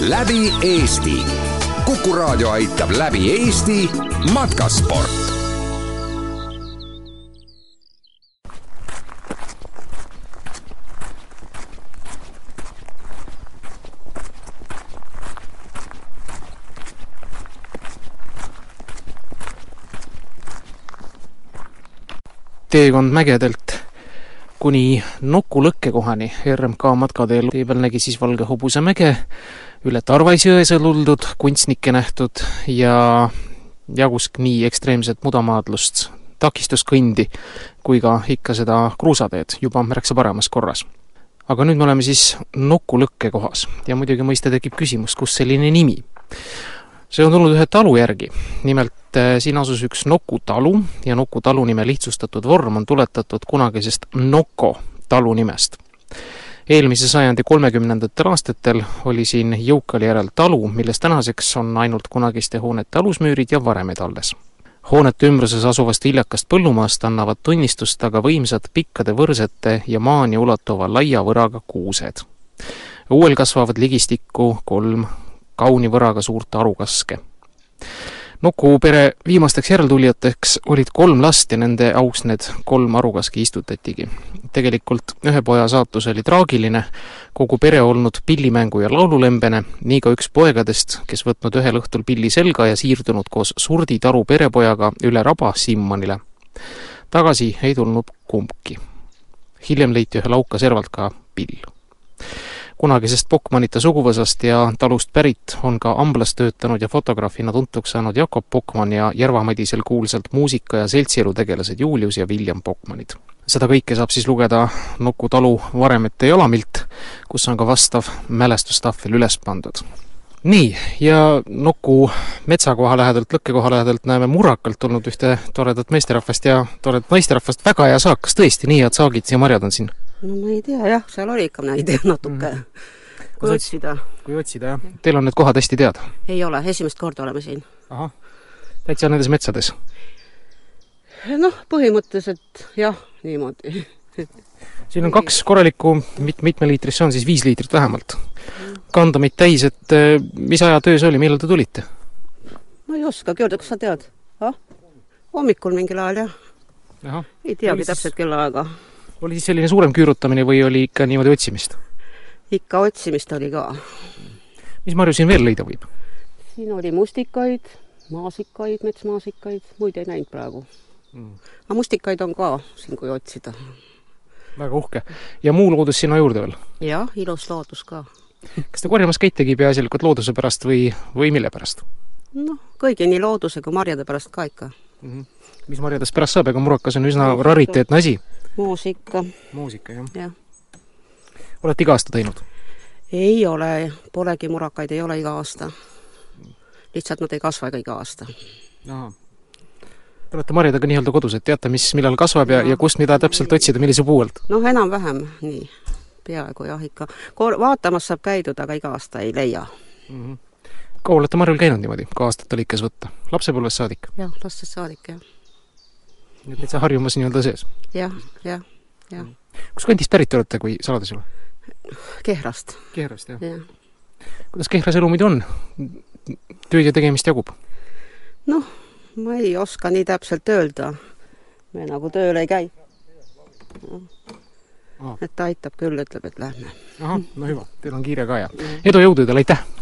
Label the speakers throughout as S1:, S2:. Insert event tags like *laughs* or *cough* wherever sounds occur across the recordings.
S1: läbi Eesti. kuku raadio aitab läbi Eesti matkasport
S2: teekond mägedelt kuni Nuku lõkkekohani RMK matkateel tee peal nägi siis Valge Hobusemäge, üle Tarvaisjõe sõluldud, kunstnikke nähtud ja jagus nii ekstreemset mudamaadlust, takistuskõndi kui ka ikka seda kruusateed juba märksa paremas korras. aga nüüd me oleme siis Nuku lõkkekohas ja muidugi mõista tekib küsimus, kust selline nimi see on tulnud ühe talu järgi. nimelt eh, siin asus üks Noku talu ja Noku talu nime lihtsustatud vorm on tuletatud kunagisest Noko talu nimest. eelmise sajandi kolmekümnendatel aastatel oli siin Jõukali järel talu, milles tänaseks on ainult kunagiste hoonete alusmüürid ja varemed alles. hoonete ümbruses asuvast viljakast põllumaast annavad tunnistust aga võimsad pikkade võrsete ja maani ulatuva laia võraga kuused. uuel kasvavad ligistikku kolm kauni võraga suurt arukaske. Nuku pere viimasteks järeltulijateks olid kolm last ja nende auks need kolm arukaski istutatigi. tegelikult ühe poja saatus oli traagiline, kogu pere olnud pillimängu ja laululembene, nii ka üks poegadest, kes võtnud ühel õhtul pilli selga ja siirdunud koos Surdi taru perepojaga üle raba Simmonile. tagasi ei tulnud kumbki. hiljem leiti ühe lauka servalt ka pill kunagisest Bokmanite suguvõsast ja talust pärit on ka amblas töötanud ja fotograafina tuntuks saanud Jakob Bokman ja Järva-Madisel kuulsalt muusika- ja seltsielu tegelased Julius ja William Bokmanid. seda kõike saab siis lugeda Nuku talu varemete jalamilt, kus on ka vastav mälestustahvel üles pandud nii, ja Nuku metsakoha lähedalt, lõkkekoha lähedalt näeme Murakalt tulnud ühte toredat meesterahvast ja toredat naisterahvast, väga hea saak, kas tõesti nii head saagid ja marjad on siin?
S3: No ma ei tea jah, seal oli ikka neid *laughs* natuke mm. -hmm. kui otsida.
S2: kui otsida, jah. Teil on need kohad hästi teada?
S3: ei ole, esimest korda oleme siin.
S2: ahah, täitsa nendes metsades?
S3: noh, põhimõtteliselt jah, niimoodi *laughs*
S2: siin on kaks korralikku mit-, mitmeliitrist, see on siis viis liitrit vähemalt. kanda meid täis, et eh, mis aja töö see oli, millal te tulite?
S3: ma ei oskagi öelda, kas sa tead? ah, hommikul mingil ajal jah. ei teagi täpselt kellaaega
S2: oli siis selline suurem küürutamine või oli ikka niimoodi otsimist?
S3: ikka otsimist oli ka.
S2: mis marju siin veel leida võib?
S3: siin oli mustikaid, maasikaid, metsmaasikaid, muid ei näinud praegu mm.. aga mustikaid on ka siin, kui otsida.
S2: väga uhke. ja muu loodus sinna juurde veel?
S3: jah, ilus loodus ka.
S2: kas te korjamas käitegi peaasjalikult looduse pärast või, või mille pärast?
S3: noh, kõigi nii looduse kui marjade pärast ka ikka mm.
S2: -hmm. mis marjadest pärast saab, ega murakas on üsna rariteetne asi
S3: muusika.
S2: muusika, jah
S3: ja.?
S2: olete iga aasta teinud?
S3: ei ole, polegi murakaid, ei ole iga aasta. lihtsalt nad ei kasva ega iga aasta.
S2: Te olete marjadega nii-öelda kodus, et teate, mis millal kasvab ja, ja, ja kust mida täpselt otsida, millise puu alt?
S3: noh, enam-vähem nii, peaaegu jah, ikka. vaatamas saab käidud, aga iga aasta ei leia mm.
S2: -hmm. kaua olete marjul käinud niimoodi, kui aastate lõikes võtta? lapsepõlvest saadik?
S3: jah, lastest saadik, jah
S2: nii et täitsa Harjumaas nii-öelda sees?
S3: jah, jah, jah.
S2: kus kandist pärit olete, kui saladus ei ole?
S3: Kehrast.
S2: Kehrast, jah ja.? kuidas Kehras elu muidu on? tööd ja tegemist jagub?
S3: noh, ma ei oska nii täpselt öelda. me nagu tööl ei käi no.. Ah. et ta aitab küll, ütleb, et lähme.
S2: ahah, no hüva, teil on kiire ka ja edu, jõudu teile, aitäh!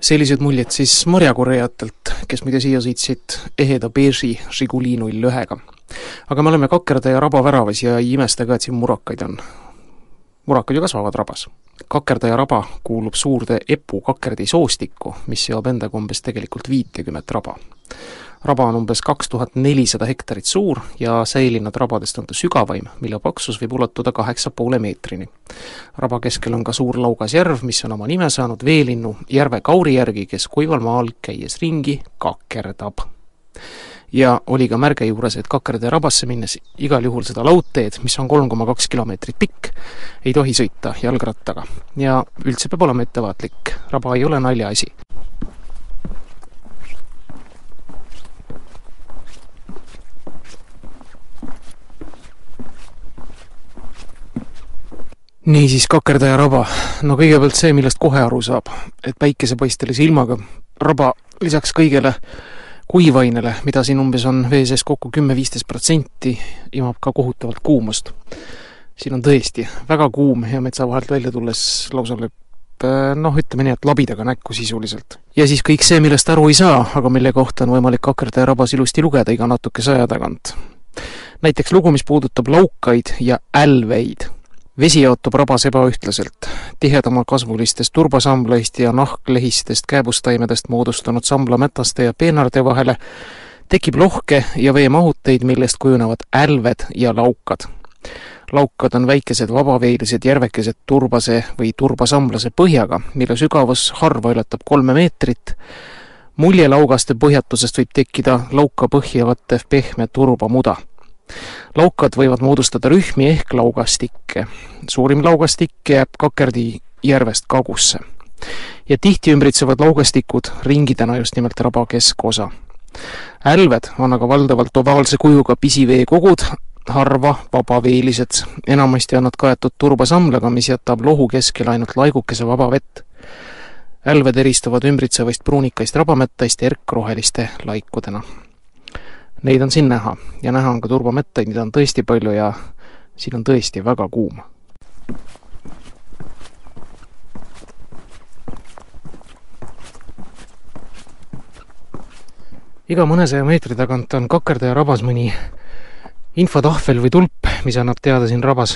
S2: Sellised muljed siis marjakorjajatelt, kes muide siia sõitsid eheda beeži Žiguli null ühega. aga me oleme Kakerda ja Raba väravas ja ei imesta ka, et siin murakaid on. murakad ju kasvavad rabas. Kakerda ja Raba kuulub suurde Epu kakerdi soostikku, mis seob endaga umbes tegelikult viitekümmet raba raba on umbes kaks tuhat nelisada hektarit suur ja säilinud rabadest on ta sügavaim, mille paksus võib ulatuda kaheksa poole meetrini. raba keskel on ka suur laugas järv, mis on oma nime saanud veelinnu järve kauri järgi, kes kuival maal käies ringi kakerdab. ja oli ka märge juures, et Kakerde rabasse minnes igal juhul seda laudteed, mis on kolm koma kaks kilomeetrit pikk, ei tohi sõita jalgrattaga. ja üldse peab olema ettevaatlik, raba ei ole naljaasi niisiis, kakerdaja raba. no kõigepealt see, millest kohe aru saab, et päikesepaistelise ilmaga raba lisaks kõigele kuivainele, mida siin umbes on vee sees kokku kümme-viisteist protsenti, imab ka kohutavalt kuumust. siin on tõesti väga kuum ja metsa vahelt välja tulles lausa lööb äh, noh, ütleme nii, et labidaga näkku sisuliselt. ja siis kõik see, millest aru ei saa, aga mille kohta on võimalik kakerdaja rabas ilusti lugeda iga natukese aja tagant. näiteks lugu, mis puudutab laukaid ja älveid vesi jaotub rabas ebaühtlaselt. tihedama kasvulistest turbasambleist ja nahklehistest kääbustaimedest moodustunud samblamätaste ja peenarde vahele tekib lohke ja veemahuteid, millest kujunevad älved ja laukad. laukad on väikesed vabaveelised järvekesed turbase või turbasamblase põhjaga, mille sügavus harva ületab kolme meetrit. mulje laugaste põhjatusest võib tekkida lauka põhja võttev pehme turbamuda laukad võivad moodustada rühmi ehk laugastikke. suurim laugastik jääb Kakerdi järvest kagusse. ja tihti ümbritsevad laugastikud ringidena just nimelt raba keskosa. älved on aga valdavalt ovaalse kujuga pisiveekogud, harva vabaveelised, enamasti on nad kaetud turbasamlaga, mis jätab lohu keskel ainult laigukese vaba vett. älved eristuvad ümbritsevast pruunikaist rabamättaist erkroheliste laikudena Neid on siin näha ja näha on ka turbamettaid, mida on tõesti palju ja siin on tõesti väga kuum. iga mõnesaja meetri tagant on kakerdaja rabas mõni infotahvel või tulp, mis annab teada siin rabas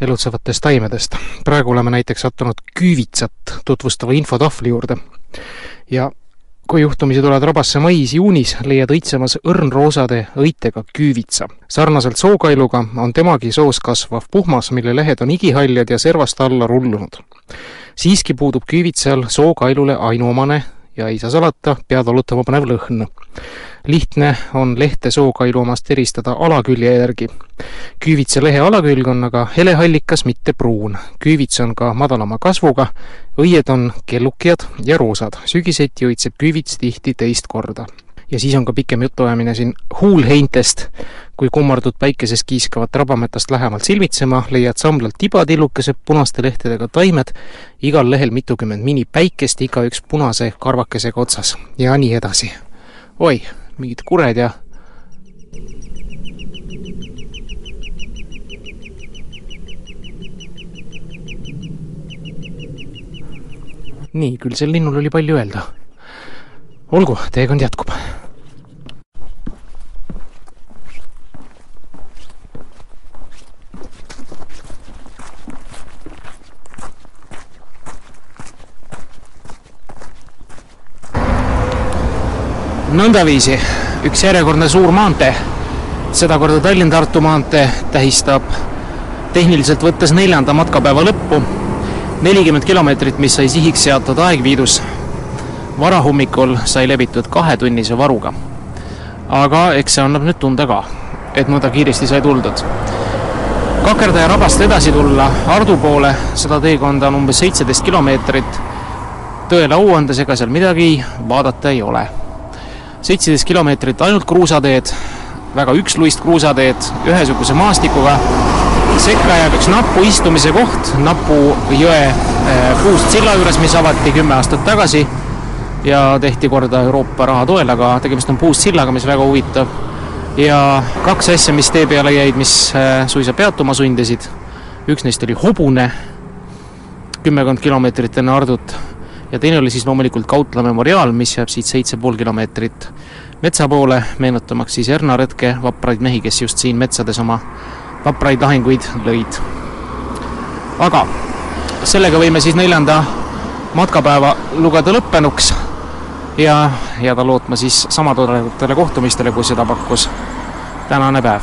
S2: elutsevatest taimedest. praegu oleme näiteks sattunud küüvitsat tutvustava infotahvli juurde ja kui juhtumisi tuled rabasse mais-juunis, leiad õitsemas õrnroosade õitega küüvitsa. sarnaselt sookailuga on temagi soos kasvav puhmas, mille lehed on igihaljad ja servast alla rullunud. siiski puudub küüvitsal sookailule ainuomane ja ei saa salata, pead valutama panev lõhn. lihtne on lehte sookailu omast eristada alakülje järgi. küüvitsa lehe alakülg on aga helehallikas, mitte pruun. küüvits on ka madalama kasvuga, õied on kellukjad ja roosad. sügiseti õitseb küüvits tihti teist korda ja siis on ka pikem jutuajamine siin huulheintest. Kui kummardud päikeses kiiskavat rabametast lähemalt silmitsema, leiad samblalt tibatillukesed punaste lehtedega taimed, igal lehel mitukümmend minipäikest, igaüks punase karvakesega otsas ja nii edasi. oi, mingid kured ja nii, küll sel linnul oli palju öelda. olgu, teekond jätkub nõndaviisi, üks järjekordne suur maantee, sedakorda Tallinn-Tartu maantee tähistab tehniliselt võttes neljanda matkapäeva lõppu, nelikümmend kilomeetrit, mis sai sihiks seatud Aegviidus. varahommikul sai levitud kahetunnise varuga. aga eks see annab nüüd tunda ka, et nõnda kiiresti sai tuldud. Kakerdaja rabast edasi tulla Ardu poole, seda teekonda on umbes seitseteist kilomeetrit. tõele au andes, ega seal midagi vaadata ei ole seitseteist kilomeetrit ainult kruusateed, väga üksluist kruusateed, ühesuguse maastikuga, sekka jääb üks napu istumise koht Napu jõe äh, puust silla juures, mis avati kümme aastat tagasi ja tehti korda Euroopa raha toel, aga tegemist on puust sillaga, mis väga huvitav. ja kaks asja, mis tee peale jäid, mis äh, suisa peatuma sundisid, üks neist oli hobune, kümmekond kilomeetrit enne Ardut ja teine oli siis loomulikult Kautla memoriaal, mis jääb siit seitse pool kilomeetrit metsa poole, meenutamaks siis Erna Retke vapraid mehi, kes just siin metsades oma vapraid lahinguid lõid. aga sellega võime siis neljanda matkapäeva lugeda lõppenuks ja jääda lootma siis sama toredatele kohtumistele, kui seda pakkus tänane päev.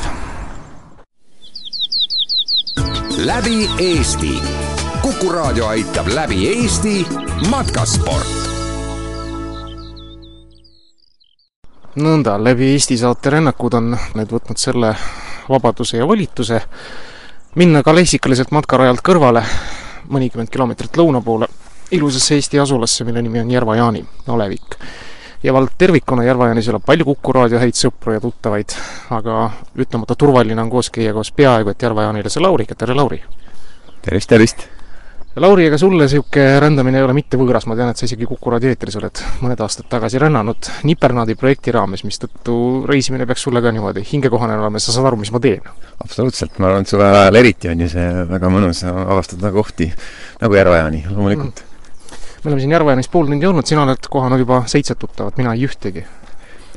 S1: läbi Eesti Kuku raadio aitab läbi Eesti matkasport.
S2: nõnda, läbi Eesti saate rännakud on nüüd võtnud selle vabaduse ja volituse minna ka lessikaliselt matkarajalt kõrvale mõnikümmend kilomeetrit lõuna poole ilusasse Eesti asulasse, mille nimi on Järva-Jaani, Alevik. ja vald tervikuna Järva-Jaanis elab palju Kuku raadio häid sõpru ja tuttavaid, aga ütlemata turvaline on koos käia koos peaaegu et Järva-Jaanilase Lauriga, tere Lauri!
S4: tervist, tervist!
S2: Lauri, ega sulle niisugune rändamine ei ole mitte võõras, ma tean, et sa isegi Kuku raadio eetris oled mõned aastad tagasi rännanud Nipernaadi projekti raames, mistõttu reisimine peaks sulle ka niimoodi hingekohane olema sa saad aru, mis ma teen?
S4: absoluutselt, ma arvan, et suve ajal eriti on ju see väga mõnus avastada kohti nagu Järva-Jaani, loomulikult. Mm..
S2: me oleme siin Järva-Jaanis pool tundi olnud, sina oled kohanud juba seitset tuttavat, mina ei ühtegi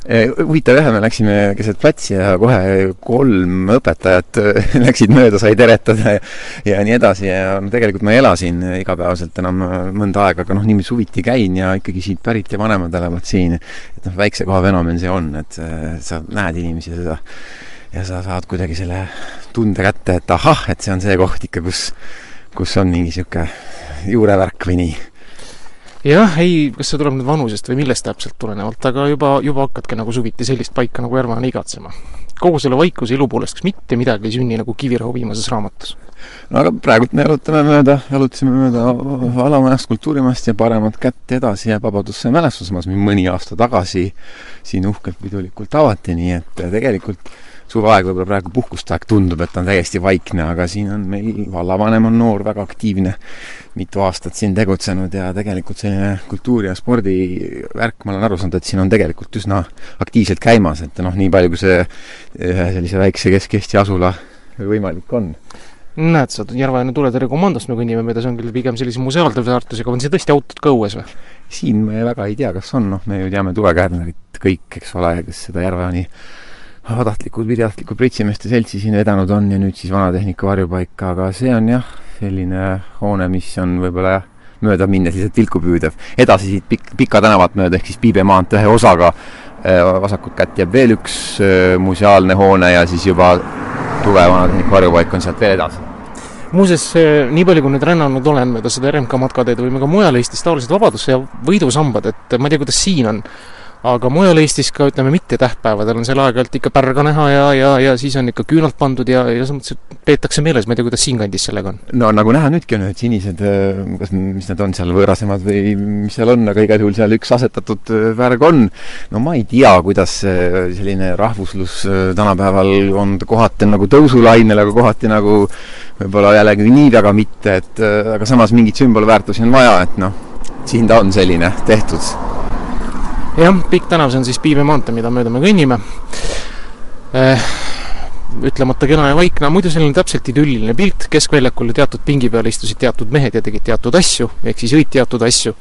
S4: huvitav jah, me läksime keset platsi ja kohe kolm õpetajat eh, *laughs* läksid mööda, sai teretada ja, ja nii edasi ja no tegelikult ma ei ela siin igapäevaselt enam mõnda aega, aga noh, niimoodi suviti käin ja ikkagi siit pärit ja vanemad elavad siin. et noh, väikse koha fenomen see on, et eh, sa näed inimesi seda ja sa saad kuidagi selle tunde kätte, et ahah, et see on see koht ikka, kus, kus on mingi niisugune juurevärk või nii
S2: jah, ei, kas see tuleb nüüd vanusest või millest täpselt tulenevalt, aga juba, juba hakkadki nagu suviti sellist paika nagu Järvane igatsema. kogu selle vaikuse ilu poolest, kas mitte midagi ei sünni nagu Kivirahu viimases raamatus?
S4: no aga praegult me jalutame mööda, jalutasime mööda alamajast kultuurimajast ja paremat kätt edasi jääb Vabadusse mälestusmaas, mõni aasta tagasi siin uhkelt pidulikult avati, nii et tegelikult suveaeg võib-olla praegu puhkuste aeg tundub, et on täiesti vaikne, aga siin on meil, vallavanem on noor, väga aktiivne, mitu aastat siin tegutsenud ja tegelikult selline kultuuri- ja spordivärk, ma olen aru saanud, et siin on tegelikult üsna aktiivselt käimas, et noh, nii palju, kui see ühe sellise väikse Kesk-Eesti asula võimalik on
S2: näed sa, Järva-Enne tuletõrjekomandost me kõnnime mööda, see on küll pigem sellise museaalse väärtusega, on siin tõesti autod ka õues või?
S4: siin me väga ei tea, kas on, noh, me ju teame Tuve Kärnerit kõik, eks ole, kes seda Järva-Jaani vabatahtlikud, videotahtlikud Pritsimeeste seltsi siin vedanud on ja nüüd siis Vanatehnika varjupaika, aga see on jah, selline hoone, mis on võib-olla jah, mööda minnes lihtsalt vilku püüdev. edasi siit pikk, Pika tänavat mööda, ehk siis Piibe maantee ühe osaga äh, vasakut kätt jääb veel üks äh, museaalne hoone ja siis juba Tuve Vanatehnika varjupaik on sealt veel edasi
S2: muuseas, nii palju, kui nüüd rännanud olen mööda seda RMK matkateed või ka mujal Eestis taolised vabaduse ja võidusambad, et ma ei tea, kuidas siin on aga mujal Eestis ka ütleme mitte tähtpäevadel on seal aeg-ajalt ikka pärga näha ja, ja, ja siis on ikka küünalt pandud ja, ja selles mõttes, et peetakse meeles, ma ei tea, kuidas siinkandis sellega on?
S4: no nagu näha, nüüdki on need sinised, äh, kas, mis need on seal, võõrasemad või mis seal on, aga igal juhul seal üks asetatud äh, värg on. no ma ei tea, kuidas selline rahvuslus äh, tänapäeval on kohati nagu tõusulainel, aga kohati nagu võib-olla jällegi nii väga mitte, et aga samas mingit sümbolväärtusi on vaja, et noh, siin ta on selline tehtud
S2: jah, Pikk tänav, see on siis Piibe maantee, mida mööda me kõnnime. Eh, ütlemata kena ja vaikne, muidu selline täpselt idülliline pilt, keskväljakul teatud pingi peal istusid teatud mehed ja tegid teatud asju, ehk siis jõid teatud asju.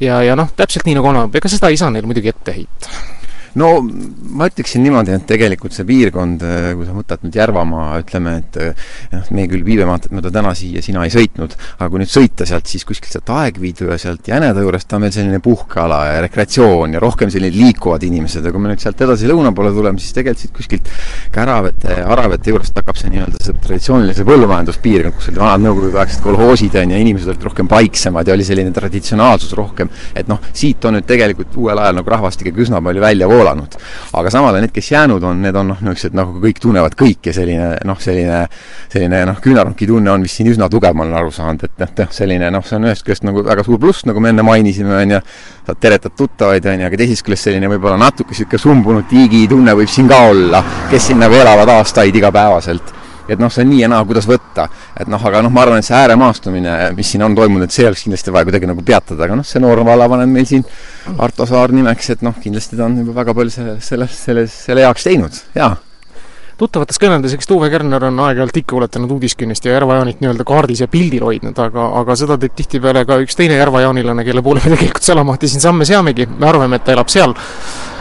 S2: ja, ja noh, täpselt nii nagu on, ega seda ei saa neile muidugi ette heita
S4: no ma ütleksin niimoodi, et tegelikult see piirkond, äh, kui sa võtad nüüd Järvamaa, ütleme, et äh, noh, me küll Viivemaanteed mööda täna siia sina ei sõitnud, aga kui nüüd sõita sealt, siis kuskilt sealt Aegviidu ja sealt Jäneda juurest ta on veel selline puhkeala ja rekreatsioon ja rohkem sellised liikuvad inimesed. Ja kui me nüüd sealt edasi lõuna poole tuleme, siis tegelikult siit kuskilt Käravete, Aravete juurest hakkab see nii-öelda see traditsioonilise põllumajanduspiirkond, kus olid vanad nõukogudeaegsed kolhoosid on ja inimesed olid rohkem paiksemad ja oli selline traditsionaalsus rohkem, et noh, siit on nüüd tegelikult uuel ajal nagu rahvastik ikka üsna palju välja voolanud voolanud. aga samal ajal need, kes jäänud on, need on noh, niisugused nagu kõik tunnevad kõike, selline noh, selline selline noh, küünarnuki tunne on vist siin üsna tugev, ma olen aru saanud, et noh, noh, selline noh, see on ühest küljest nagu väga suur pluss, nagu me enne mainisime, on ju, saad teretad tuttavaid, on ju, aga teisest küljest selline võib-olla natuke niisugune sumbunud tiigitunne võib siin ka olla, kes siin nagu elavad aastaid igapäevaselt et noh, see on nii ja naa, kuidas võtta. et noh, aga noh, ma arvan, et see ääremaastumine, mis siin on toimunud, et see oleks kindlasti vaja kuidagi nagu peatada, aga noh, see noor vallavanem meil siin, Arto Saar nimeks, et noh, kindlasti ta on juba väga palju selle, selles, selles, selle heaks teinud, jaa.
S2: Tuttavatest kõneldes, eks Tuve Kärner on aeg-ajalt ikka ulatanud uudiskünnist ja Järva-Jaanit nii-öelda kaardis ja pildil hoidnud, aga, aga seda teeb tihtipeale ka üks teine järvajaanilane, kelle poole me tegelikult sedamaati siin samme seamegi, me arvame, et ta elab seal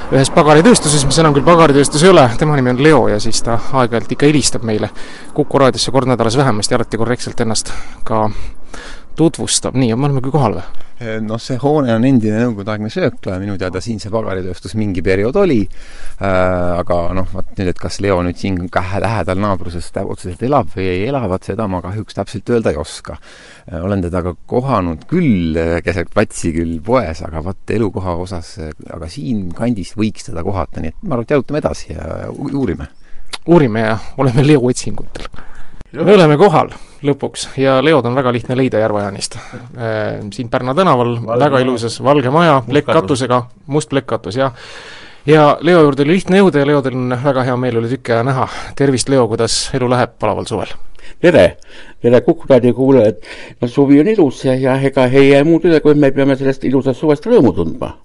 S2: ühes pagaritööstuses, mis enam küll pagaritööstus ei ole, tema nimi on Leo ja siis ta aeg-ajalt ikka helistab meile Kuku raadiosse kord nädalas vähemasti, alati korrektselt ennast ka tutvustab, nii, me oleme küll kohal või?
S4: noh, see hoone on endine nõukogudeaegne söökla ja minu teada siin see pagaritööstus mingi periood oli äh,, aga noh, vot nüüd, et kas Leo nüüd siin lähedal naabruses otseselt elab või ei ela, vot seda ma kahjuks täpselt öelda ei oska äh,. olen teda ka kohanud küll keset platsi, küll poes, aga vot elukoha osas, aga siinkandis võiks teda kohata, nii et ma arvan, et jalutame edasi ja uurime.
S2: uurime ja oleme Leo otsingutel. Me oleme kohal lõpuks ja Leod on väga lihtne leida Järva-Jaanist. Äh, siin Pärna tänaval, väga ilusas valge maja, plekkkatusega, must plekkkatus, jah. ja Leo juurde oli lihtne jõuda ja Leodel on väga hea meel oli tükk aja näha. tervist, Leo, kuidas elu läheb palaval suvel?
S5: tere, tere Kuku raadio kuulajad. no suvi on ilus ja, ja ega ei jää muud üle, kui me peame sellest ilusast suvest rõõmu tundma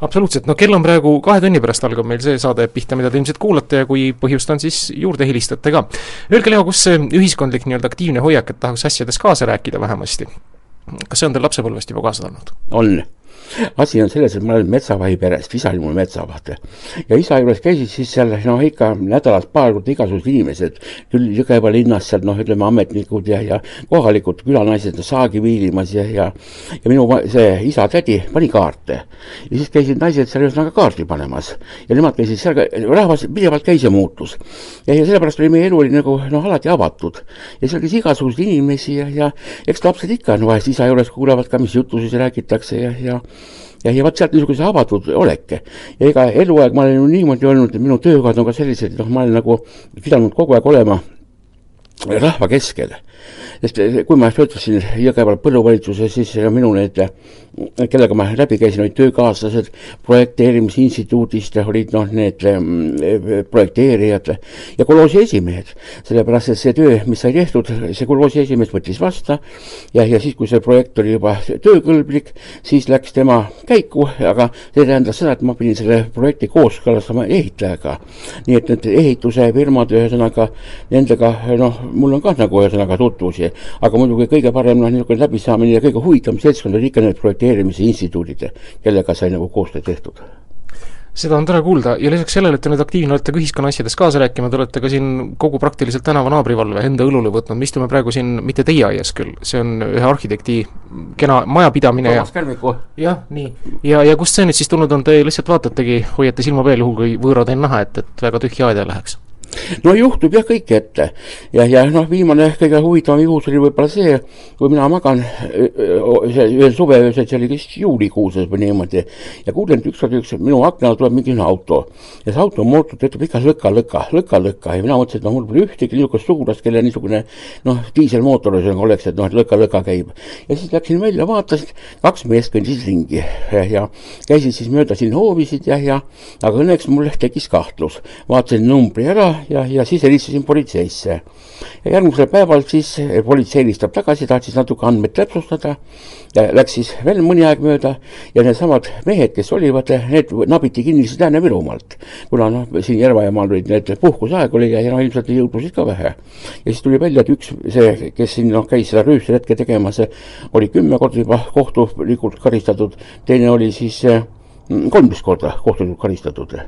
S2: absoluutselt, no kell on praegu kahe tunni pärast algab meil see saade pihta, mida te ilmselt kuulate ja kui põhjust on, siis juurde helistate ka. Öelge, Leo, kus see ühiskondlik nii-öelda aktiivne hoiak, et tahaks asjades kaasa rääkida vähemasti, kas see on teil lapsepõlvest juba kaasa tulnud?
S5: on asi on selles, et ma olen metsavahi perest, isa oli mul metsavaht. ja isa juures käisid siis seal noh, ikka nädalas paar korda igasugused inimesed, küll Jõgeva linnast sealt noh, ütleme ametnikud ja, ja kohalikud külanaised saagi viilimas ja, ja ja minu see isa-tädi pani kaarte. ja siis käisid naised seal ühesõnaga kaarti panemas ja nemad käisid seal, rahvas pidevalt käis ja muutus. ja, ja sellepärast oli meie elu oli nagu noh, alati avatud ja seal käis igasuguseid inimesi ja, ja eks lapsed ikka on vahest isa juures kuulevad ka, mis juttu siis räägitakse ja, ja ja, ja vot sealt niisuguse avatud olek. ja ega eluaeg ma olen ju niimoodi olnud, minu töökohad on ka sellised, noh, ma olen nagu pidanud kogu aeg olema rahva keskel sest eh, kui ma töötasin Jõgeval põlluvalitsuses, siis minu need, kellega ma läbi käisin, olid töökaaslased projekteerimisinstituudist, olid noh, need projekteerijad ja kolhoosi esimehed. sellepärast, et see töö, mis sai tehtud, see kolhoosi esimees võttis vastu ja, ja siis, kui see projekt oli juba töökõlblik, siis läks tema käiku, aga see tähendas seda, et ma pidin selle projekti kooskõlastama ehitajaga. nii et need ehituse firmad, ühesõnaga nendega, noh, mul on ka nagu ühesõnaga tutvusi aga muidugi kõige parem noh, niisugune läbisaamine ja kõige huvitavam seltskond oli ikka need projekteerimise instituudid, kellega sai nagu koostöö tehtud
S2: seda on tore kuulda ja lisaks sellele, et te nüüd aktiivne olete ka ühiskonna asjades kaasa rääkima, te olete ka siin kogu praktiliselt tänava naabrivalve enda õlule võtnud, me istume praegu siin mitte teie aias küll, see on ühe arhitekti kena majapidamine
S5: Toomas Kärmiku.
S2: jah, nii. ja, ja kust see nüüd siis tulnud on, te lihtsalt vaatategi, hoiate silma peal, juhul kui võõrad on näha, et, et väga tühja aed ei läheks?
S5: No juhtub jah kõike ette. ja, ja noh, viimane kõige huvitavam juhus oli võib-olla see, kui mina magan ühel suveöösel, see oli vist juulikuuses või niimoodi, ja kuulen, et ükskord üks minu akna tuleb mingi auto. ja see automootor töötab ikka lõka-lõka, lõka-lõka ja mina mõtlesin, et no mul pole ühtegi niisugust sugulast, kelle niisugune noh, diiselmootor oleks, et noh, et lõka-lõka käib. ja siis läksin välja, vaatasin, kaks meest kõndisid ringi ja, ja käisid siis mööda siin hoovisid ja, ja aga õnneks mul tekkis kahtlus. vaatasin numbri ära ja, ja siis helistasin politseisse. ja järgmisel päeval siis politsei helistab tagasi, tahtis natuke andmeid täpsustada läks siis veel mõni aeg mööda ja needsamad mehed, kes olivad, need nabiti kinni siis Lääne-Virumaalt. kuna noh, siin Järva-Jamaal olid need puhkuseaeg oli ja, no ilmselt jõudlusid ka vähe. ja siis tuli välja, et üks see, kes siin noh, käis seda rüüstelhetke tegemas, oli kümme korda juba kohtulikult karistatud, teine oli siis kolmteist korda kohtulikult karistatud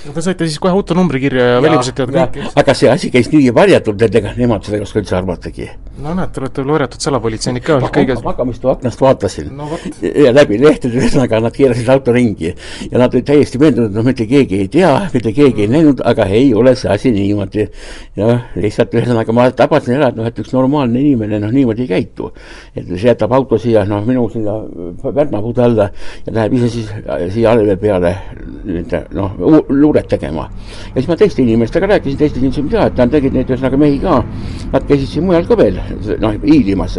S2: te saite siis kohe autonumbri kirja ja, välimused teavad kõike.
S5: aga see asi käis nii varjatult, et ega nemad seda ei oska üldse arvatagi.
S2: no näed, te olete varjatud salapolitseinik ka
S5: kõige magamistoa aknast vaatasin no, ja läbi lehtede, ühesõnaga nad keerasid auto ringi ja nad olid täiesti veendunud, no mitte keegi ei tea, mitte keegi ei näinud, aga ei ole see asi niimoodi. jah, lihtsalt ühesõnaga ma tabasin ära, et noh, et üks normaalne inimene noh, niimoodi ei käitu. et see jätab auto siia, noh, minu sinna pärnapuude alla ja läheb ise siis siia allve peale noh, luuret tegema. ja siis ma teiste inimestega rääkisin, teised inimesed teavad, et nad tegid neid ühesõnaga mehi ka. Nad käisid siin mujal ka veel, noh, hiilimas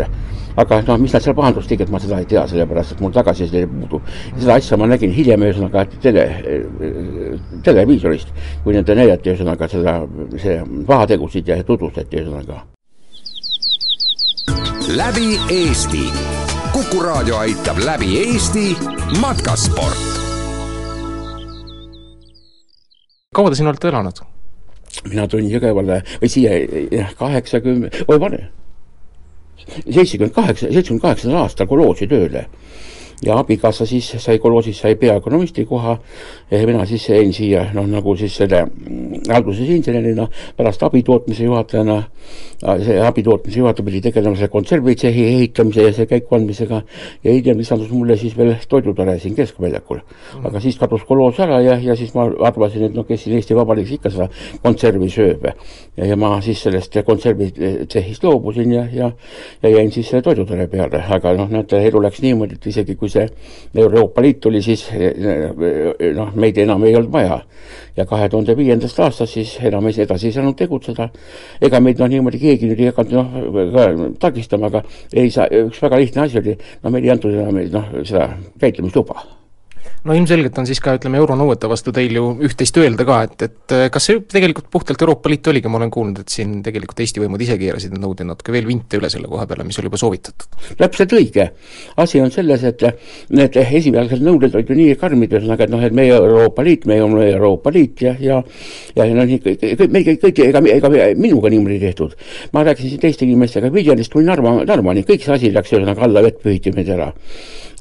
S5: aga noh, mis nad seal pahandust tegid, ma seda ei tea, sellepärast et mul tagasiside puudub. seda asja ma nägin hiljem ühesõnaga tele, televiisorist, kui nende näidati ühesõnaga seda, see pahategusid ja tutvustati ühesõnaga.
S1: läbi Eesti. kuku raadio aitab läbi Eesti matkasport
S2: kaua te siin olete elanud?
S5: mina tulin Jõgevale või siia jah, kaheksakümmend, oi vanem, seitsekümmend kaheksa, seitsmekümne kaheksandal aastal kolhoosi tööle ja abikaasa siis sai kolhoosis, sai peaökonomisti koha. Ja mina siis jäin siia noh, nagu siis selle alguses insenerina, pärast abitootmise juhatajana, see abitootmise juhataja pidi tegelema selle konservitsehi ehitamise ja see käikuandmisega ja hiljem lisandus mulle siis veel toidutore siin Keskväljakul. Mm.. aga siis kadus kolhoos ära ja, ja siis ma arvasin, et noh, kes siin Eesti Vabariigis ikka seda konservi sööb. ja, ja ma siis sellest konservitsehist loobusin ja, ja, ja jäin siis selle toidutore peale, aga noh, näete, elu läks niimoodi, et isegi kui see Euroopa Liit tuli, siis noh, meid enam ei olnud vaja. ja kahe tuhande viiendast aastast siis enam ei, edasi ei saanud tegutseda. ega meid noh, niimoodi keegi nüüd ei hakanud noh, takistama, aga ei saa, üks väga lihtne asi oli, no meil ei antud enam noh, seda käitlemisluba
S2: no ilmselgelt on siis ka, ütleme, euronõuete vastu teil ju üht-teist öelda ka, et, et äh, kas see tegelikult puhtalt Euroopa Liit oligi, ma olen kuulnud, et siin tegelikult Eesti võimud ise keerasid need nõuded natuke veel vinte üle selle koha peale, mis oli juba soovitatud?
S5: täpselt õige. asi on selles, et need esialgsed nõuded olid ju nii karmid, ühesõnaga, et noh, et meie Euroopa Liit, meie oleme Euroopa Liit ja, ja ja, noh, nii kõik, kõik, meil kõik, ega, ega minuga niimoodi tehtud. ma rääkisin siin teiste inimestega, Viljandist kuni Narva, Narvani, kõik see asi läks ühesõnaga alla vett pühiti meid ära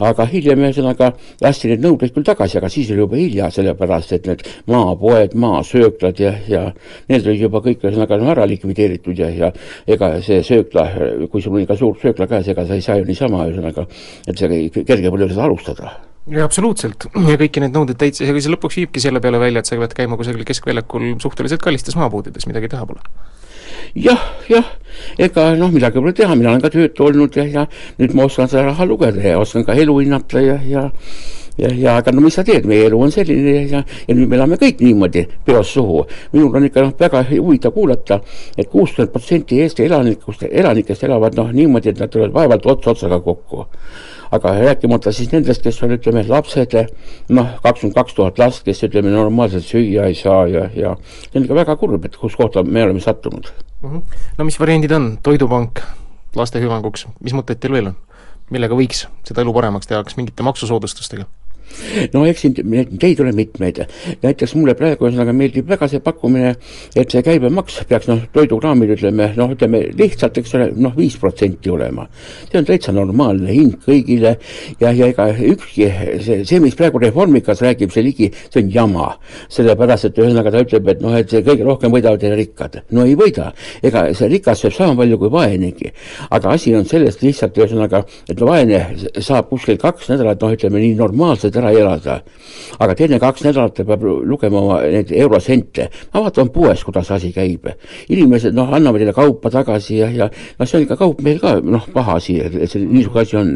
S5: aga hiljem ühesõnaga lasti need nõuded küll tagasi, aga siis oli juba hilja, sellepärast et need maapoed, maasööklad ja, ja need olid juba kõik ühesõnaga ära likvideeritud ja, ja ega see söökla, kui sul on ikka suur söökla käes, ega sa ei saa ju niisama ühesõnaga, et see kerge pole seda alustada
S2: jaa, absoluutselt. ja kõiki neid nõudeid täitis, ega see lõpuks viibki selle peale välja, et sa pead käima kusagil keskväljakul suhteliselt kallistes maapoodides, midagi teha pole
S5: jah, jah, ega noh, midagi pole teha, mina olen ka töötu olnud ja, ja nüüd ma oskan seda raha lugeda ja oskan ka elu hinnata ja, ja ja, ja aga no mis sa teed, meie elu on selline ja, ja nüüd me elame kõik niimoodi peost suhu. minul on ikka noh, väga huvitav kuulata et, et kuuskümmend protsenti Eesti elanikust, elanikest elavad noh niimoodi, et nad tulevad vaevalt ots otsaga kokku aga rääkimata siis nendest, kes on, ütleme, lapsed, noh, kakskümmend kaks tuhat last, kes ütleme, normaalselt süüa ei saa ja, ja see on ikka väga kurb, et kus kohta me oleme sattunud
S2: mm. -hmm. no mis variandid on, Toidupank laste hüvanguks, mis mõtteid teil veel on? millega võiks seda elu paremaks teha, kas mingite maksusoodustustega?
S5: No eks siin teid ole mitmeid, näiteks mulle praegu ühesõnaga meeldib väga see pakkumine, et see käibemaks peaks noh, toidukraamil ütleme noh, ütleme lihtsalt, eks ole, noh, viis protsenti olema. see on täitsa normaalne hind kõigile ja, ja ega ükski see, see, mis praegu Reformikas räägib, see ligi, see on jama. sellepärast, et ühesõnaga ta ütleb, et noh, et see kõige rohkem võidavad rikkad. no ei võida, ega see rikas sööb sama palju kui vaenegi. aga asi on selles lihtsalt ühesõnaga, et vaene saab kuskil kaks nädalat, noh, ütleme nii normaalselt ära elada. aga teine kaks nädalat ta peab lugema oma neid eurosente. ma vaatan poes, kuidas asi käib. inimesed noh, annavad neile kaupa tagasi ja, ja noh, see on ikka kaup meil ka noh, paha asi, et see niisugune asi on.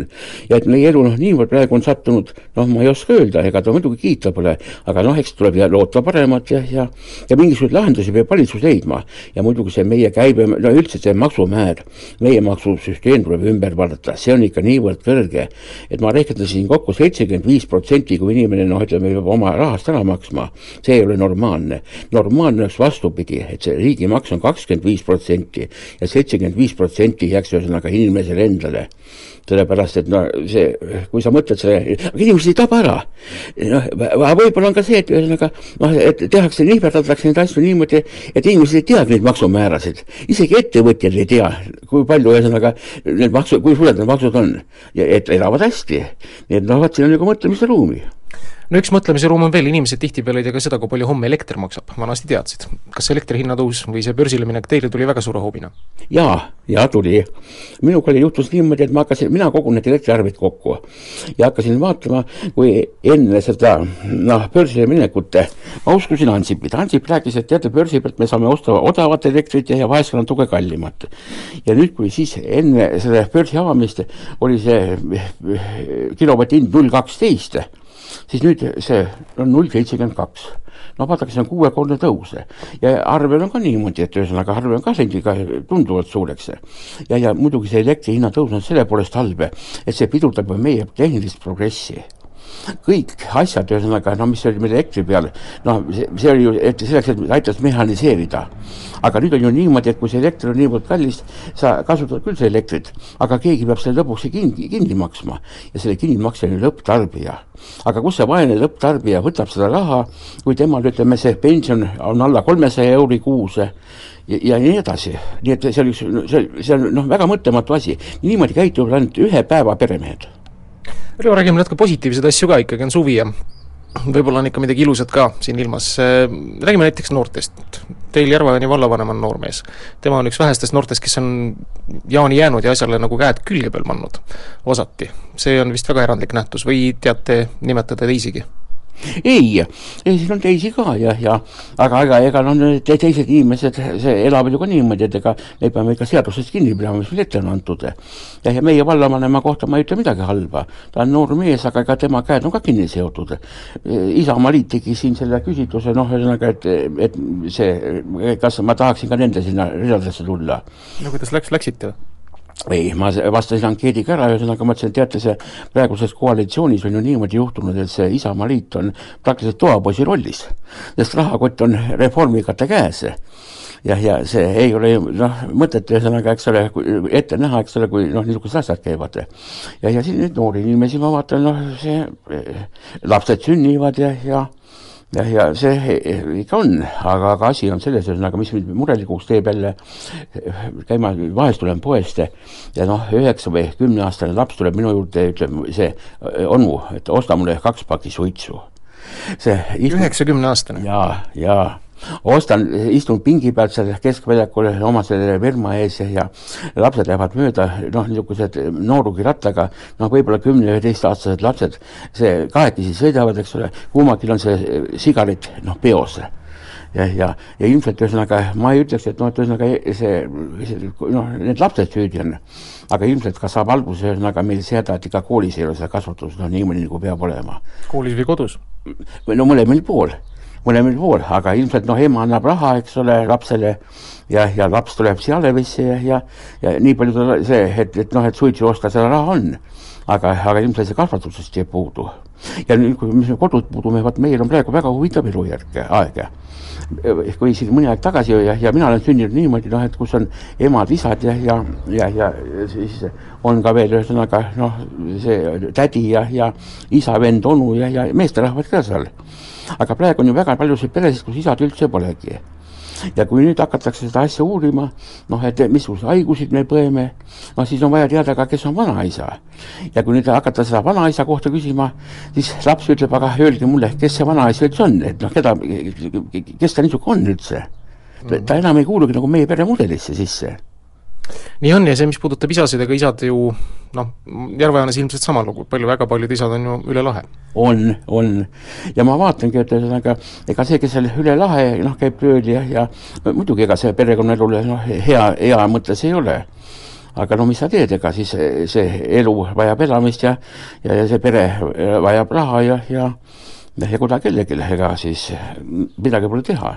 S5: ja et meie elu noh, niivõrd praegu on sattunud, noh, ma ei oska öelda, ega ta muidugi kiita pole, aga noh, eks tuleb loota paremat ja, ja ja mingisuguseid lahendusi peab valitsus leidma. ja muidugi see meie käibe, no üldse see maksumäär, meie maksusüsteem tuleb ümber vaadata, see on ikka niivõrd kõrge, et ma rehkendasin kokku seitsekümmend viis protsenti protsenti, kui inimene noh, ütleme, peab oma rahast ära maksma, see ei ole normaalne. normaalne oleks vastupidi, et see riigimaks on kakskümmend viis protsenti ja seitsekümmend viis protsenti jääks ühesõnaga inimesele endale sellepärast et no see, kui sa mõtled selle, aga inimesed ei taba ära. noh, võib-olla on ka see, et ühesõnaga noh, et tehakse, nihverdatakse neid asju niimoodi, et inimesed ei teagi neid maksumäärasid. isegi ettevõtjad ei tea, kui palju ühesõnaga need maksu, kui suured need maksud on. ja et elavad hästi. nii et noh, vot siin on nagu mõtlemise ruumi
S2: no üks mõtlemise ruum on veel, inimesed tihtipeale ei tea ka seda, kui palju homme elekter maksab, vanasti teadsid. kas elektri hinna tõus või see börsile minek teile tuli väga suure hoobina?
S5: jaa, jaa tuli. minuga oli, juhtus niimoodi, et ma hakkasin, mina kogun need elektriarved kokku ja hakkasin vaatama, kui enne seda noh, börsile minekut ma uskusin Ansipit, Ansip rääkis, et teate, börsi pealt me saame osta odavat elektrit ja, ja vahest ka natuke kallimat. ja nüüd, kui siis enne selle börsi avamist oli see kilovati hind null kaksteist siis nüüd see on null seitsekümmend kaks. no vaadake, see on kuuekordne tõus ja arvel on ka niimoodi, et ühesõnaga arve on ka ka tunduvalt suureks. ja, ja muidugi see elektri hinna tõus on selle poolest halb, et see pidurdab meie tehnilist progressi kõik asjad, ühesõnaga, no mis oli meil elektri peal, noh, see, oli ju, et selleks, et aitas mehhaniseerida. aga nüüd on ju niimoodi, et kui see elekter on niivõrd kallis, sa kasutad küll seda elektrit, aga keegi peab selle lõpuks kinni, kinni maksma ja selle kinnimaksja on ju lõpptarbija. aga kus see vaene lõpptarbija võtab seda raha, kui temal, ütleme, see pension on alla kolmesaja euri kuus ja, ja nii edasi, nii et see oli üks, see, see on noh, väga mõtlematu asi, niimoodi käituvad ainult ühe päeva peremehed
S2: Rivo, räägime natuke positiivseid asju ka, ikkagi on suvi ja võib-olla on ikka midagi ilusat ka siin ilmas, räägime näiteks noortest. Teil Järva-Jaani vallavanem on noormees. tema on üks vähestest noortest, kes on Jaani jäänud ja asjale nagu käed külge peal pannud, osati. see on vist väga erandlik nähtus või teate nimetada teisigi?
S5: Ei, ei siin on teisi ka ja, ja aga, aga ega no need teised inimesed, see elavad ju ka niimoodi, et ega me peame ikka seadusest kinni pidama, mis meile ette on antud. ja, ja meie vallavanema kohta ma ei ütle midagi halba, ta on noor mees, aga ega tema käed on ka kinni seotud. Isamaaliit tegi siin selle küsitluse, noh, ühesõnaga, et, et see, kas ma tahaksin ka nende sinna ridadesse tulla.
S2: no kuidas läks, läksite?
S5: Ei, ma vastasin ankeediga ära, ühesõnaga ma ütlesin, et teate, see praeguses koalitsioonis on ju niimoodi juhtunud, et see Isamaaliit on praktiliselt toapoisi rollis, sest rahakott on reformikate käes jah, ja see ei ole noh, mõtet ühesõnaga, eks ole, ette näha, eks ole, kui noh, niisugused asjad käivad. ja, ja siin nüüd noori inimesi ma vaatan, noh, see lapsed sünnivad ja, ja jah, ja see ikka on, aga, aga asi on selles, ühesõnaga, mis mind murelikuks teeb jälle, käima, vahest tulen poest ja noh, üheksa või kümneaastane laps tuleb minu juurde ja ütleb, see onu, et osta mulle kaks pakki suitsu.
S2: see üheksakümne-aastane?
S5: jaa, jaa ostan, istun pingi peal seal keskväljakul oma selle firma ees ja, ja lapsed lähevad mööda, noh, niisugused noorukirattaga, noh, võib-olla kümne-üheteistaastased lapsed, see kahekesi sõidavad, eks ole, kummalgi on see sigaret, noh, peos ja, ja, ja ilmselt ühesõnaga ma ei ütleks, et noh, et ühesõnaga see, see, noh, need lapsed süüdi on, aga ilmselt ka saab alguse ühesõnaga meil seda, et ikka koolis ei ole seda kasvatust noh, niimoodi nagu peab olema.
S2: koolis või kodus?
S5: no mõlemal pool mõlemal pool, aga ilmselt noh, ema annab raha, eks ole, lapsele ja, ja laps tuleb siia Alevisse ja, ja, ja nii palju ta see, et, et noh, et suitsu osta, seda raha on. aga, aga ilmselt see kasvatusest jääb puudu. ja nüüd, kui me kodud puudume, vaat meil on praegu väga huvitav elujärg, aeg kui siin mõni aeg tagasi ja, ja mina olen sündinud niimoodi, noh, et kus on emad-isad ja, ja, ja, ja siis on ka veel ühesõnaga noh, see tädi ja, ja isa, vend, onu ja, ja meesterahvad ka seal aga praegu on ju väga paljusid peresid, kus isad üldse polegi. ja kui nüüd hakatakse seda asja uurima, noh, et missuguseid haigusid me põeme, no siis on vaja teada ka, kes on vanaisa. ja kui nüüd hakata seda vanaisa kohta küsima, siis laps ütleb, aga öelge mulle, kes see vanaisa üldse on, et noh, keda, kes ta niisugune on üldse. ta enam ei kuulugi nagu meie peremudelisse sisse
S2: nii on ja see, mis puudutab isasid, ega isad ju noh, Järva-Jaanes ilmselt sama lugu, palju, väga paljud isad on ju üle lahe.
S5: on, on. ja ma vaatangi, et ühesõnaga ega see, kes seal üle lahe noh, käib tööl ja, ja muidugi ega see perekonnaelule noh, hea, hea mõttes ei ole aga no mis sa teed, ega siis see elu vajab elamist ja, ja, ja see pere vajab raha ja, ja ja kuda kellelegi, ega siis midagi pole teha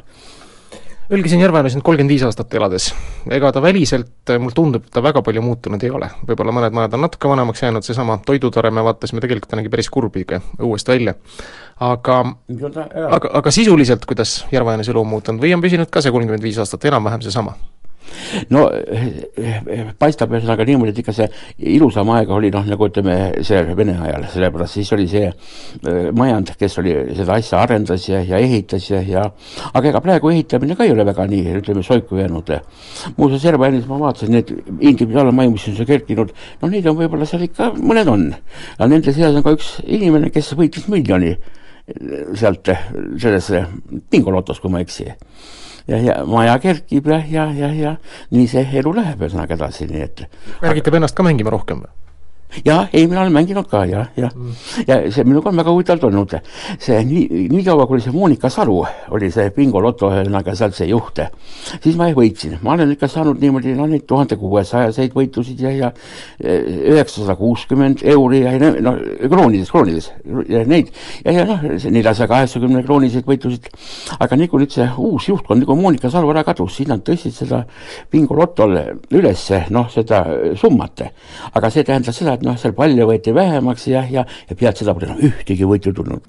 S2: Öelge siin Järveääres nüüd kolmkümmend viis aastat elades, ega ta väliselt, mulle tundub, ta väga palju muutunud ei ole. võib-olla mõned majad on natuke vanemaks jäänud, seesama toidutore me vaatasime, tegelikult ta nägi päris kurb ikka õuest välja. aga, aga, aga sisuliselt, kuidas Järveäänes elu on muutunud või on püsinud ka see kolmkümmend viis aastat enam-vähem seesama?
S5: No paistab ühesõnaga niimoodi, et ikka see ilusam aeg oli noh, nagu ütleme, see Vene ajal, sellepärast siis oli see äh, majand, kes oli seda asja arendas ja, ja ehitas ja, ja aga ega praegu ehitamine ka ei ole väga nii, ütleme, soiku jäänud. muuseas, Järva-Jännis ma vaatasin, need individuaalmaju, mis on seal kerkinud, no neid on võib-olla seal ikka, mõned on. aga nende seas on ka üks inimene, kes võitis miljoni sealt sellesse bingolotos, kui ma ei eksi ja, ja maja kerkib ja, ja, ja, ja nii see elu läheb ühesõnaga edasi, nii et.
S2: märgitab ennast ka mängima rohkem või?
S5: Jah, ei, mina olen mänginud ka jah, jah mm.. ja see minuga on väga huvitav olnud. see nii, niikaua kui see Monika Salu oli see bingoloto ühesõnaga sealt see juht, siis ma võitsin, ma olen ikka saanud niimoodi no neid tuhande kuuesajaseid võitusid ja, ja üheksasada kuuskümmend euri ja no kroonides, kroonides ja neid ja, ja noh, neljasaja kaheksakümne krooniseid võitusid. aga nii kui nüüd see uus juhtkond, nagu Monika Salu ära kadus, siis nad tõstsid seda bingolotol ülesse, noh, seda summat. aga see tähendas seda, et noh, seal palle võeti vähemaks ja, ja, ja pealt seda pole enam ühtegi võitu tulnud.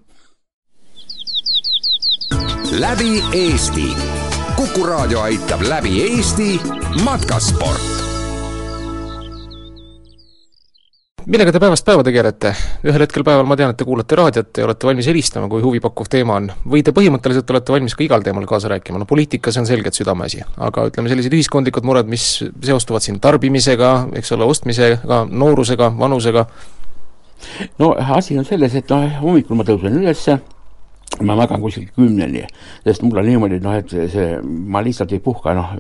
S1: läbi Eesti. kuku raadio aitab läbi Eesti matkasport
S2: millega te päevast päeva tegelete? ühel hetkel päeval ma tean, et te kuulate raadiot ja olete valmis helistama, kui huvipakkuv teema on. või te põhimõtteliselt olete valmis ka igal teemal kaasa rääkima, no poliitika, see on selgelt südameasi. aga ütleme, sellised ühiskondlikud mured, mis seostuvad siin tarbimisega, eks ole, ostmisega, noorusega, vanusega?
S5: no asi on selles, et noh, hommikul ma tõusen ülesse, ma magan kuskil kümneni, sest mul on niimoodi, noh, et see, ma lihtsalt ei puhka, noh,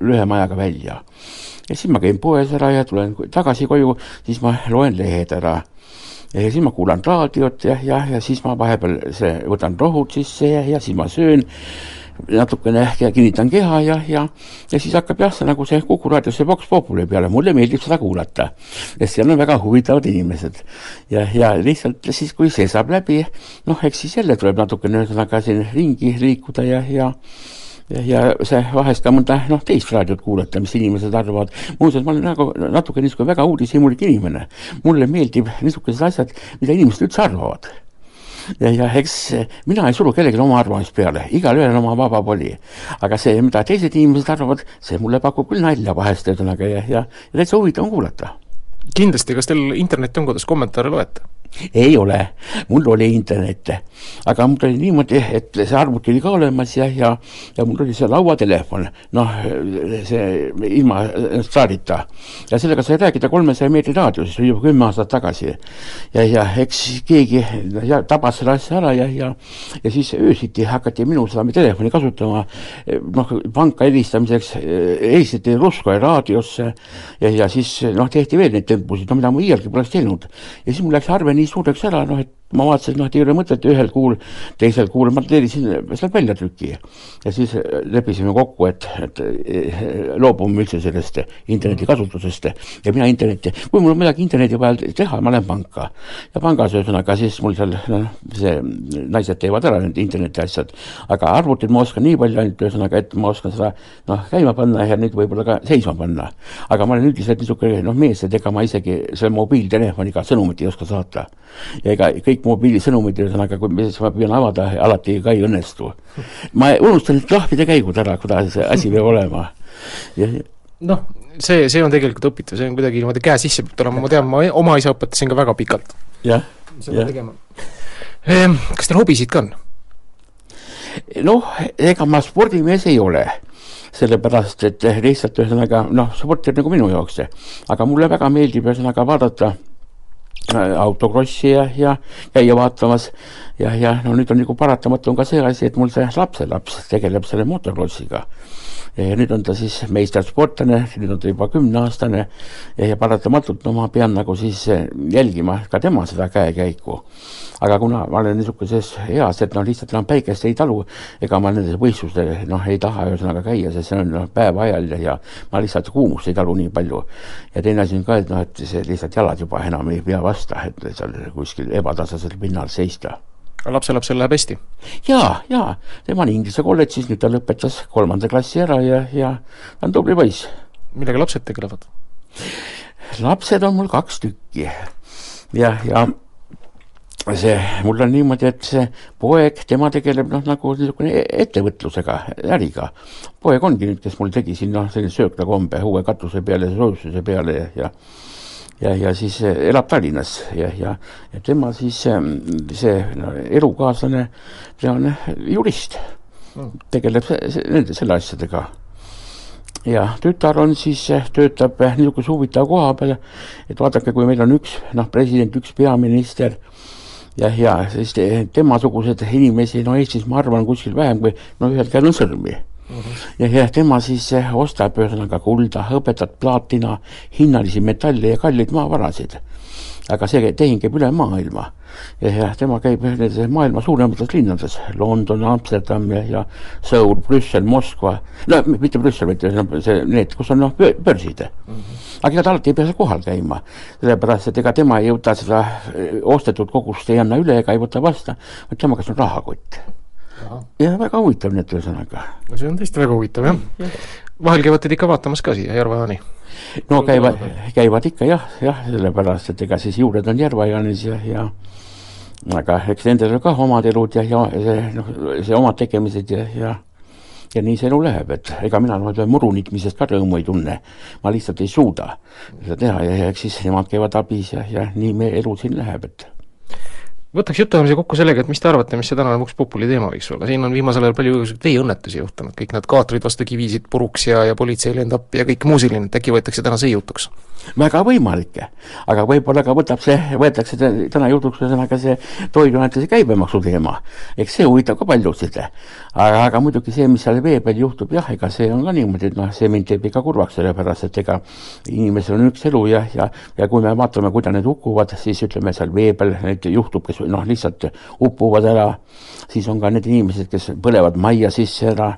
S5: lühema ajaga välja ja siis ma käin poes ära ja tulen tagasi koju, siis ma loen lehed ära. ja siis ma kuulan raadiot ja, ja, ja siis ma vahepeal see, võtan rohud sisse ja, ja siis ma söön natukene ja kinnitan keha ja, ja, ja siis hakkab jah, see nagu see Kuku raadio, see Vox Populi peale, mulle meeldib seda kuulata. sest seal on väga huvitavad inimesed. ja, ja lihtsalt siis, kui see saab läbi, noh, eks siis jälle tuleb natukene ühesõnaga siin ringi liikuda ja, ja ja see vahest ka mõnda noh, teist raadiot kuulata, mis inimesed arvavad. muuseas, ma olen nagu natuke niisugune väga uudishimulik inimene. mulle meeldib niisugused asjad, mida inimesed üldse arvavad ja, ja eks mina ei suru kellelegi oma arvamust peale, igalühel oma vaba voli. aga see, mida teised inimesed arvavad, see mulle pakub küll nalja vahest, ühesõnaga, ja, ja, ja täitsa huvitav on kuulata.
S2: kindlasti, kas teil internet on, kuidas kommentaare loete?
S5: Ei ole, mul oli internet, aga mul oli niimoodi, et see arvuti oli ka olemas ja, ja, ja mul oli see lauatelefon, noh, see ilma staadita. ja sellega sai rääkida kolmesaja meetri raadiuses, oli juba kümme aastat tagasi. ja, ja eks keegi ja, tabas selle asja ära ja, ja, ja siis öösiti hakati minu seda telefoni kasutama, noh, panka helistamiseks helistati Ruskoja raadiosse ja, ja siis noh, tehti veel neid tempusid, no mida ma iialgi poleks teinud. ja siis mul läks arve nii suureks ära, noh et ma vaatasin, noh, et ei ole mõtet ühel kuul, teisel kuul ma tellisin sealt väljatrüki. ja siis leppisime kokku, et, et loobume üldse sellest interneti kasutusest ja mina internetti, kui mul on midagi interneti peal teha, ma lähen panka. ja pangas ühesõnaga siis mul seal, noh, see, naised teevad ära need interneti asjad, aga arvutit ma oskan nii palju ainult ühesõnaga, et ma oskan seda noh, käima panna ja nüüd võib-olla ka seisma panna. aga ma olen üldiselt niisugune noh, mees, et ega ma isegi selle mobiiltelefoniga sõnumit ei oska saata. ja ega kõik mobiilisõnumid, ühesõnaga, kui siis ma püüan avada, alati ka ei õnnestu. ma unustan lahvide käigud ära, kuidas see asi peab olema.
S2: noh, see, see on tegelikult õpitud, see on kuidagi niimoodi käe sisse peab tulema, ma tean, ma oma isa õpetasin ka väga pikalt.
S5: jah,
S2: tegema. Ehm, kas teil hobisid ka on?
S5: noh, ega ma spordimees ei ole sellepärast et lihtsalt ühesõnaga noh, sport on nagu minu jaoks aga mulle väga meeldib ühesõnaga vaadata autokrossi ja, ja käia vaatamas ja, ja no nüüd on nagu paratamatu on ka see asi, et mul see lapselaps tegeleb selle motokrossiga. Ja nüüd on ta siis meistersportlane, nüüd on ta juba kümneaastane ja, ja paratamatult no ma pean nagu siis äh, jälgima ka tema seda käekäiku. aga kuna ma olen niisuguses eas, et noh, lihtsalt enam päikest ei talu, ega ma nendel võistlustel noh, ei taha ühesõnaga käia, sest see on noh, päevaajal ja, ja ma lihtsalt kuumust ei talu nii palju. ja teine asi on ka, et noh, et see lihtsalt jalad juba enam ei pea vastu et seal kuskil ebatasasel pinnal seista.
S2: Lapselapsel läheb hästi?
S5: jaa, jaa, tema on Inglise kolledžis, nüüd ta lõpetas kolmanda klassi ära ja, ja ta on tubli poiss.
S2: millega lapsed tegelevad?
S5: lapsed on mul kaks tükki ja, ja see, mul on niimoodi, et see poeg, tema tegeleb noh, nagu niisugune ettevõtlusega, äriga. poeg ongi nüüd, kes mul tegi siin noh, sellise sööklakombe uue katuse peale, soojustuse peale ja, ja ja, ja siis eh, elab Tallinnas ja, ja, ja tema siis eh, see no, elukaaslane, see on eh, jurist mm., tegeleb nende, selle asjadega. ja tütar on siis, töötab niisuguse huvitava koha peal, et vaadake, kui meil on üks noh, president, üks peaminister ja, ja siis temasugused inimesi, no Eestis ma arvan kuskil vähem kui no ühel käel on sõrmi Mm -hmm. ja, ja tema siis eh, ostab ühesõnaga kulda, hõbedat, plaatina, hinnalisi metalle ja kalleid maavarasid. aga see tehing käib üle maailma ja, ja tema käib nendes maailma suuremates linnades, London, Amsterdam ja, ja Seoul, Brüssel, Moskva, no mitte Brüssel, vaid see, need, kus on noh, börsid mm. -hmm. aga ega ta alati ei pea seal kohal käima, sellepärast et ega tema ei võta seda eh, ostetud kogust ei anna üle ega ei võta vastu, vaid tema käes on rahakott ja väga huvitav nii et ühesõnaga.
S2: no see on tõesti väga huvitav jah ja. vahel käivad teid ikka vaatamas ka siia Järva-Jaani?
S5: no käivad, käivad ikka jah, jah, sellepärast et ega siis juured on Järva-Jaanis ja, ja aga eks nendel on ka omad elud ja, ja see noh, see omad tegemised ja, ja ja nii see elu läheb, et ega mina muru nitmisest ka rõõmu ei tunne. ma lihtsalt ei suuda seda teha ja, ja eks siis nemad käivad abis ja, ja nii meie elu siin läheb, et
S2: võtaks jutuajamise kokku sellega, et mis te arvate, mis see tänane Vox Populi teema võiks olla, siin on viimasel ajal palju igasuguseid veeõnnetusi juhtunud, kõik need kaatrid vastu kivisid puruks ja, ja politsei lendab ja kõik muu selline, et äkki võetakse täna see jutuks?
S5: Väga võimalik, aga võib-olla ka võtab see, võetakse täna jutuks ühesõnaga see toiduainetuse käibemaksu teema. eks see huvitab ka paljusid. aga, aga muidugi see, mis seal vee peal juhtub, jah, ega see on ka niimoodi, et noh, see mind teeb ikka kurvaks, sellepärast et ega inimesel on üks elu ja, ja, ja kui me vaatame, kuidas need hukkuvad, siis ütleme seal vee peal neid juhtub, kes noh, lihtsalt upuvad ära, siis on ka need inimesed, kes põlevad majja sisse ära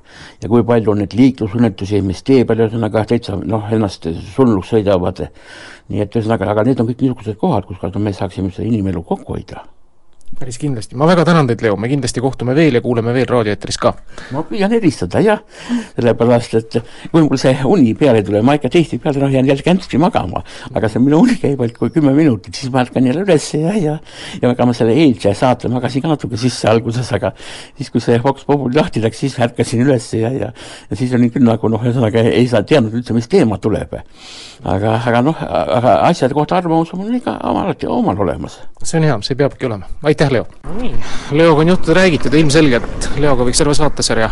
S5: ja kui palju on neid liiklusõnnetusi, mis tee peal ühesõnaga täitsa noh, ennast surnuks sõidavad. Nii et ühesõnaga, aga need on kõik niisugused kohad, kus me saaksime seda inimelu kokku hoida
S2: päris kindlasti, ma väga tänan teid, Leo, me kindlasti kohtume veel ja kuuleme veel raadioeetris ka.
S5: ma püüan helistada jah, sellepärast et kui mul see uni peale tuleb, ma ikka tihtipeale noh, jään jälle kämpski magama, aga see minu uni käib ainult kui kümme minutit, siis ma ärkan jälle üles ja, ja ja ega ma selle eilse saate magasin ka natuke sisse alguses, aga siis, kui see Vox Populi lahti läks, siis ärkasin üles ja, ja ja siis olin küll nagu noh, ühesõnaga ei saa teadnud üldse, mis teema tuleb. aga, aga noh, aga asjade kohta arvamus on mul ikka alati omal olemas.
S2: see on hea, see peabki olema, aitäh! Aitäh, Leo! nii, Leoga on juttu räägitud ilmselgelt Leoga võiks terve saatesarja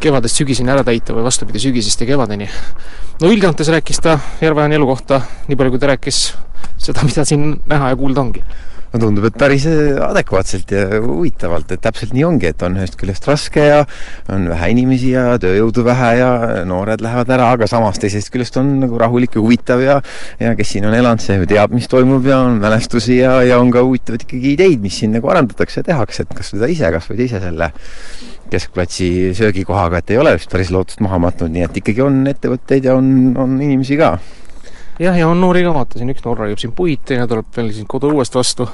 S2: kevadest sügiseni ära täita või vastupidi, sügisest ja kevadeni. no üldjoontes rääkis ta Järveojani elu kohta nii palju, kui ta rääkis seda, mida siin näha ja kuulda ongi
S4: no tundub, et päris äh, adekvaatselt ja huvitavalt, et täpselt nii ongi, et on ühest küljest raske ja on vähe inimesi ja tööjõudu vähe ja noored lähevad ära, aga samas teisest küljest on nagu rahulik ja huvitav ja ja kes siin on elanud, see ju teab, mis toimub ja on mälestusi ja, ja on ka huvitavaid ikkagi ideid, mis siin nagu arendatakse ja tehakse, et kas seda ise, kas või ise selle keskplatsi söögikohaga, et ei ole vist päris lootust maha matnud, nii et ikkagi on ettevõtteid ja on, on inimesi ka
S2: jah, ja on noori ka, vaatasin, üks noor raiub siin puid, teine tuleb veel siin kodu uuest vastu.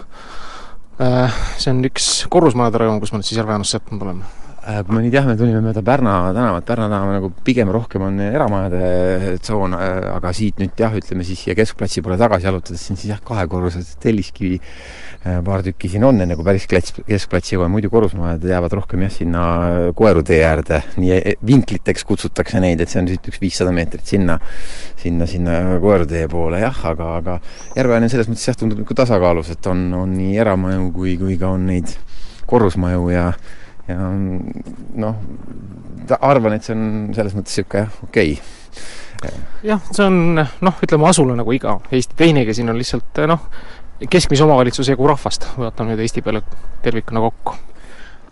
S2: Äh, see on üks korrusmajade rajoon, kus ma nüüd siis Järve-Jaanust sattunud olen
S4: äh, kui me nüüd jah, me tulime mööda Pärna tänavat, Pärna tänav nagu pigem rohkem on eramajade tsoon, äh, aga siit nüüd jah, ütleme siis siia keskplatsi poole tagasi jalutades siin siis jah, kahekorrused telliskivi Äh, paar tükki siin on, enne kui päris klats, keskplatsi jõuame, muidu korrusmajad jäävad rohkem jah, sinna Koerutee äärde, nii e-, vinkliteks kutsutakse neid, et see on siit üks viissada meetrit sinna, sinna, sinna Koerutee poole jah, aga, aga Järveojani selles mõttes jah, tundub nagu tasakaalus, et on, on nii eramaju kui, kui ka on neid korrusmaju ja ja noh, arvan, et see on selles mõttes niisugune okei okay.
S2: jah, see on noh, ütleme asula nagu iga Eesti teinegi, siin on lihtsalt noh, keskmise omavalitsuse jagu rahvast, vaatame nüüd Eesti peale tervikuna kokku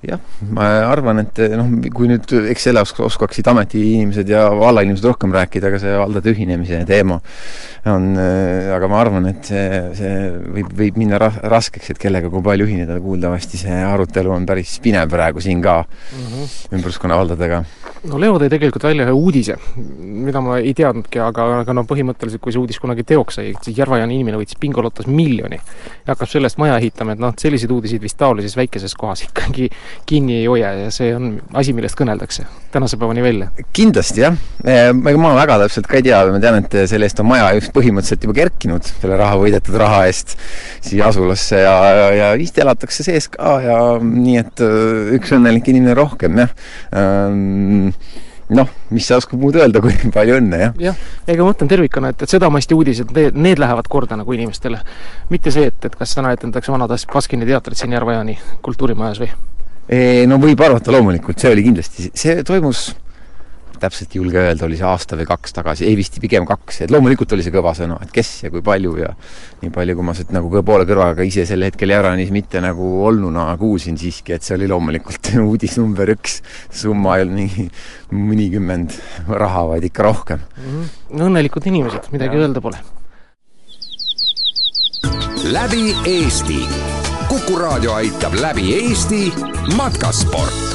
S4: jah, ma arvan, et noh, kui nüüd, eks selle oskaksid ametiinimesed ja vallainimesed rohkem rääkida, aga see valdade ühinemise teema on, aga ma arvan, et see, see võib, võib minna ra-, raskeks, et kellega kui palju ühineda, kuuldavasti see arutelu on päris pinev praegu siin ka mm -hmm. ümbruskonna valdadega
S2: no Leo tõi tegelikult välja ühe uudise, mida ma ei teadnudki, aga, aga no põhimõtteliselt, kui see uudis kunagi teoks sai, siis Järva-Jaani inimene võttis bingolotos miljoni ja hakkab sellest maja ehitama, et noh, selliseid uudiseid vist taolises väikeses kohas ikkagi kinni ei hoia ja see on asi, millest kõneldakse tänase päevani välja.
S4: kindlasti jah, ega ma väga täpselt ka ei tea, ma tean, et selle eest on maja just põhimõtteliselt juba kerkinud, selle raha, võidetud raha eest siia asulasse ja, ja, ja vist elatakse sees ka ja nii, et üks õnnelik inimene rohkem jah ähm, noh, mis sa oskad muud öelda, kui *laughs* palju õnne, jah.
S2: jah, ega ma mõtlen tervikuna, et, et sedamasti uudised, need lähevad korda nagu inimestele. mitte see, et, et kas täna etendatakse Vana Baskini teatrit siin Järva-Jaani kultuurimajas või?
S4: No võib arvata loomulikult, see oli kindlasti, see toimus täpselt ei julge öelda, oli see aasta või kaks tagasi, ei vist pigem kaks, et loomulikult oli see kõva sõna, et kes ja kui palju ja nii palju, kui ma sealt nagu poole kõrvaga ise sel hetkel Jääranis mitte nagu olnuna kuulsin siiski, et see oli loomulikult *laughs* uudis number üks. summa ei olnud nii mõnikümmend raha, vaid ikka rohkem mm.
S2: -hmm. no õnnelikud inimesed, midagi ja. öelda pole.
S1: läbi Eesti. Kuku raadio aitab läbi Eesti matkasport